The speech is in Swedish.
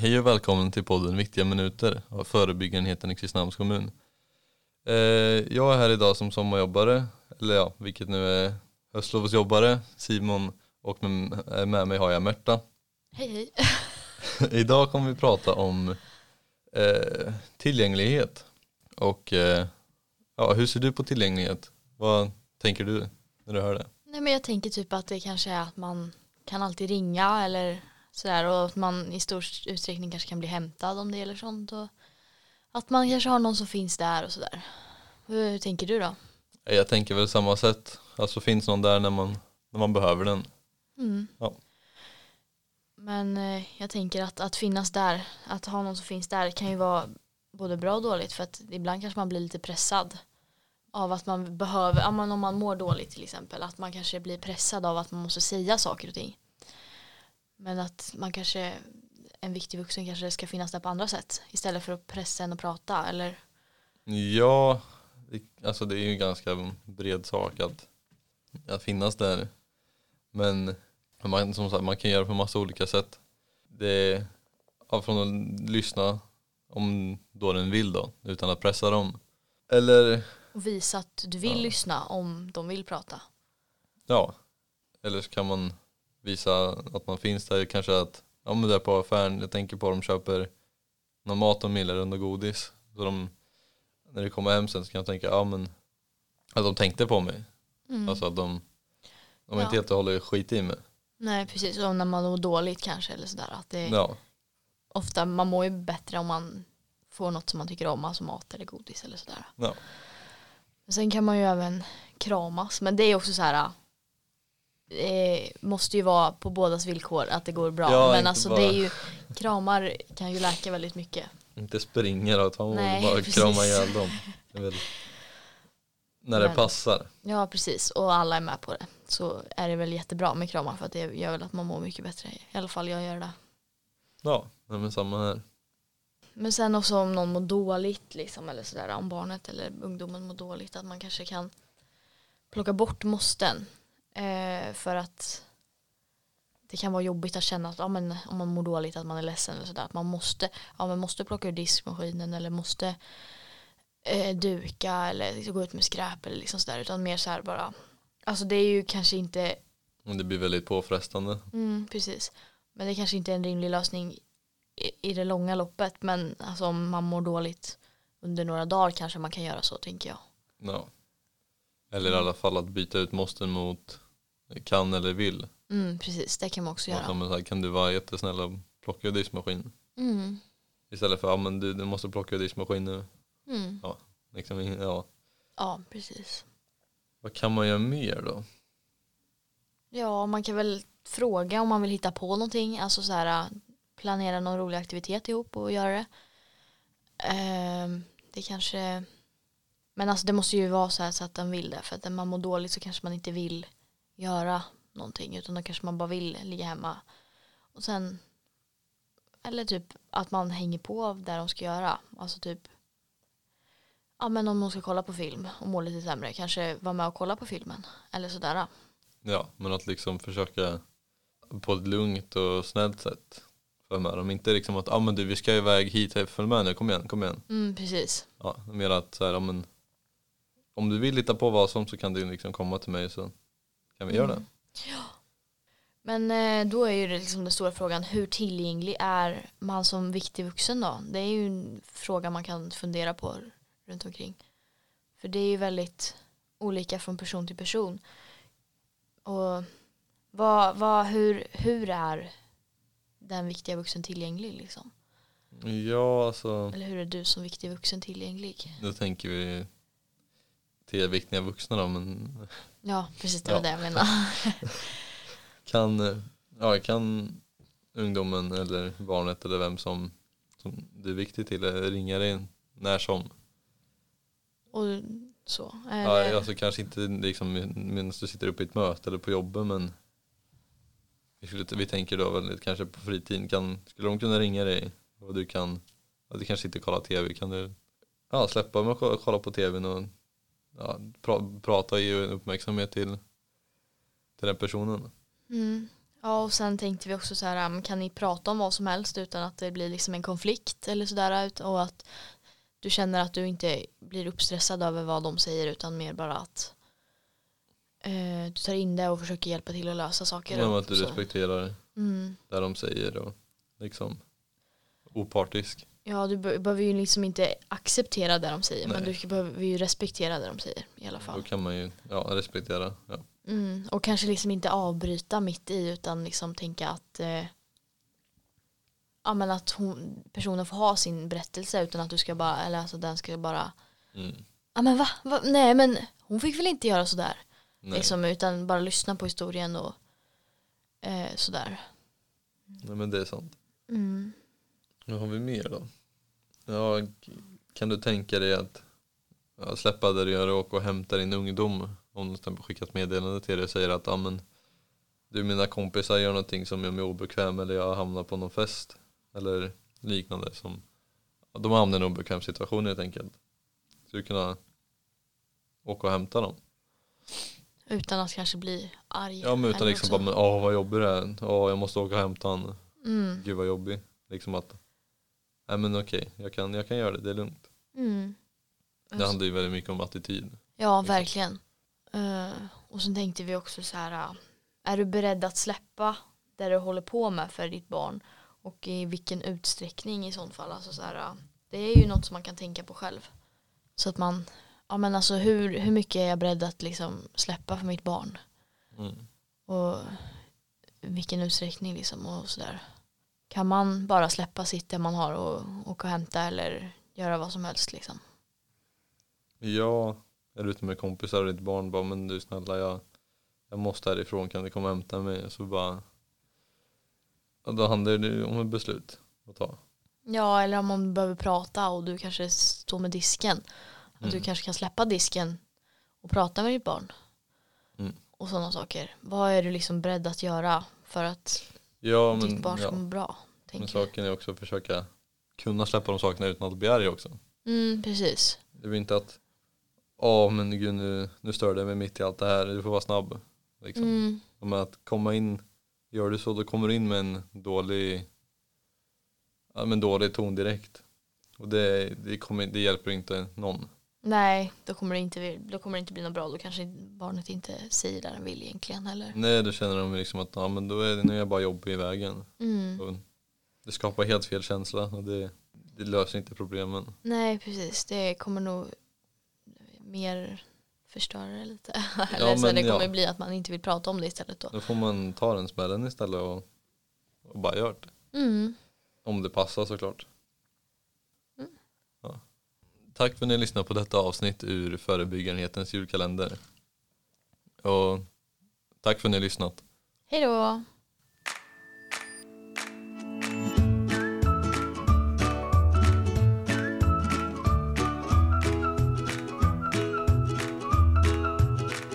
Hej och välkommen till podden Viktiga minuter av förebyggarenheten i Kristinehamns kommun. Eh, jag är här idag som sommarjobbare, eller ja, vilket nu är höstlovsjobbare, Simon och med, med mig har jag Märta. Hej hej. idag kommer vi prata om eh, tillgänglighet och eh, ja, hur ser du på tillgänglighet? Vad tänker du när du hör det? Nej men jag tänker typ att det kanske är att man kan alltid ringa eller sådär och att man i stor utsträckning kanske kan bli hämtad om det gäller sånt och att man kanske har någon som finns där och sådär. Hur, hur tänker du då? Jag tänker väl samma sätt, alltså finns någon där när man, när man behöver den. Mm. Ja. Men eh, jag tänker att, att finnas där, att ha någon som finns där kan ju vara både bra och dåligt för att ibland kanske man blir lite pressad av att man behöver, om man mår dåligt till exempel, att man kanske blir pressad av att man måste säga saker och ting. Men att man kanske, en viktig vuxen kanske ska finnas där på andra sätt istället för att pressa en och prata eller? Ja, alltså det är ju en ganska bred sak att, att finnas där. Men man, som sagt, man kan göra på massa olika sätt. Det är från att lyssna om då den vill då, utan att pressa dem. Eller och visa att du vill Ja. lyssna om de vill prata. ja, eller så kan man visa att man finns där, kanske att ja men där på affären, jag tänker på att de köper någon mat de gillar och godis. Så de, när det kommer hem sen så kan jag tänka, ja men att de tänkte på mig. Mm. Alltså att de, de Ja. inte helt och hållet skit i mig. Nej precis, och när man mår dåligt kanske eller sådär. Att det Ja, ofta, man mår ju bättre om man får något som man tycker om, alltså mat eller godis eller sådär. ja. Sen kan man ju även kramas, men det är också så här det måste ju vara på bådas villkor att det går bra. Ja, men alltså bara- det är ju, kramar kan ju läka väldigt mycket. Inte springa då, ta och bara precis. krama ihjäl dem. När det Men- passar. Ja precis, och alla är med på det. Så är det väl jättebra med kramar för att det gör väl att man mår mycket bättre. I alla fall jag gör det. Ja, men samma här. Men sen också om någon mår dåligt liksom, eller sådär, om barnet eller ungdomen mår dåligt, att man kanske kan plocka bort måsten. Eh, för att det kan vara jobbigt att känna att ja, men, om man mår dåligt att man är ledsen eller sådär, att man måste, ja, man måste plocka ur diskmaskinen eller måste eh, duka eller liksom gå ut med skräp eller liksom sådär, utan mer så här bara, alltså det är ju kanske inte Men Det blir väldigt påfrestande. Mm, precis. Men det kanske inte är en rimlig lösning i, i det långa loppet. Men alltså, om man mår dåligt under några dagar kanske man kan göra så tänker jag. Ja. Eller i alla fall att byta ut måsten mot kan eller vill. Mm, precis, det kan man också Att, ja, göra. här, kan du vara jättesnäll och plocka ur diskmaskinen? Mm, Istället för ja, men du, du måste plocka ur diskmaskinen. mm. Liksom, ja. Ja, precis. Vad kan man göra mer då? Ja, man kan väl fråga om man vill hitta på någonting. Alltså så här, planera någon rolig aktivitet ihop och göra det. Ehm, det kanske men alltså det måste ju vara så här så att den vill det. För att när man mår dåligt så kanske man inte vill göra någonting. Utan då kanske man bara vill ligga hemma. Och sen eller typ att man hänger på där de ska göra. Alltså typ ja men om de ska kolla på film och mår lite sämre. Kanske vara med och kolla på filmen. Eller sådär. Ja, men att liksom försöka på ett lugnt och snällt sätt för med dem. Inte liksom att, ja ah, men du vi ska iväg hit, följ med nu, kom igen, kom igen. Mm, precis. Ja, mer att så här, ja, men, om du vill lita på vad som så kan du liksom komma till mig så kan vi göra det. Ja. Men eh, då är ju det liksom den stora frågan hur tillgänglig är man som viktig vuxen då? Det är ju en fråga man kan fundera på runt omkring. För det är ju väldigt olika från person till person. Och vad, vad, hur, hur är den viktiga vuxen tillgänglig liksom? Ja, alltså Eller hur är du som viktig vuxen tillgänglig? då tänker vi till viktiga vuxna då, men Ja, precis det var Ja. det jag menade. kan, ja, kan ungdomen eller barnet eller vem som, som du är viktig till eh, ringa dig när som. Och så. Ja, alltså kanske inte liksom medan du sitter uppe i ett möte eller på jobbet men vi, skulle, vi tänker då väl kanske på fritiden, kan, skulle de kunna ringa dig och du kan, du kanske inte kollar tv, kan du ja, släppa att kolla- kolla på tvn och ja, pra, prata och ge uppmärksamhet till, till den personen. Mm. Ja och sen tänkte vi också så här, um, kan ni prata om vad som helst utan att det blir liksom en konflikt eller sådär och att du känner att du inte blir uppstressad över vad de säger utan mer bara att eh, du tar in det och försöker hjälpa till att lösa saker. Och att du respekterar Mm. det de säger och liksom opartisk. Ja du be- behöver ju liksom inte acceptera det de säger men Nej. du behöver ju respektera det de säger i alla Då fall. kan man ju ja, respektera. Ja. Mm. Och kanske liksom inte avbryta mitt i utan liksom tänka att eh, ja men att hon, personen får ha sin berättelse utan att du ska bara, eller alltså den ska bara Mm. ja men va? va? Nej men hon fick väl inte göra sådär. Nej. Liksom, utan bara lyssna på historien och eh, sådär. Nej men det är sant. Mm. Vad har vi mer då? Ja, kan du tänka dig att ja, släppa det du gör och åka och hämta din ungdom? Om de till exempel skickat meddelande till dig och säger att ja, men, du mina kompisar gör någonting som gör mig obekväm eller jag hamnar på någon fest eller liknande som ja, de hamnar i en obekväm situation helt enkelt. Så du kunna åka och hämta dem. Utan att kanske bli arg. Ja men utan liksom något bara men, åh vad jobbig det är, åh jag måste åka och hämta han, så. mm. gud vad jobbig. Liksom att, nej men okej, jag, kan, jag kan göra det, det är lugnt. Mm. Det handlar ju väldigt mycket om attityd. Ja, verkligen. Eh, och sen tänkte vi också så här, uh, är du beredd att släppa det du håller på med för ditt barn? Och i vilken utsträckning i sånt fall? Alltså så här, uh, det är ju något som man kan tänka på själv. Så att man, ja men alltså hur, hur mycket är jag beredd att liksom släppa för mitt barn? Mm. Och vilken utsträckning liksom och sådär. Kan man bara släppa sitt det man har och åka och hämta eller göra vad som helst liksom? Ja, är ute med kompisar och ditt barn bara men du snälla jag, jag måste härifrån kan du komma och hämta mig? Så bara ja, då handlar det om ett beslut att ta. Ja, eller om man behöver prata och du kanske står med disken. Att du Mm. kanske kan släppa disken och prata med ditt barn. Mm. Och sådana saker. Vad är du liksom beredd att göra för att Ja ditt men, barn ska ja. må bra? men saken är också att försöka kunna släppa de sakerna utan att bli arg också. Mm, precis. Det är inte att ja men gud nu, nu stör det mig mitt i allt det här, du får vara snabb. Liksom. Mm, Men att komma in, gör du så då kommer du in med en dålig, ja, men dålig ton direkt. Och det, det, kommer, det hjälper inte någon. Nej, då kommer, det inte, då kommer det inte bli något bra. Då kanske barnet inte säger det den vill egentligen heller. Nej då känner de liksom att ja, men då är det, nu är jag bara jobbig i vägen. Mm. Det skapar helt fel känsla och det, det löser inte problemen. Nej, precis. Det kommer nog mer förstöra det lite. Eller Ja, så men det kommer ja. bli att man inte vill prata om det istället då. Då får man ta den smällen istället och, och bara göra det. Mm. Om det passar såklart. Tack för att ni lyssnade på detta avsnitt ur Förebyggarenhetens julkalender. Och tack för att ni har lyssnat. Hej då!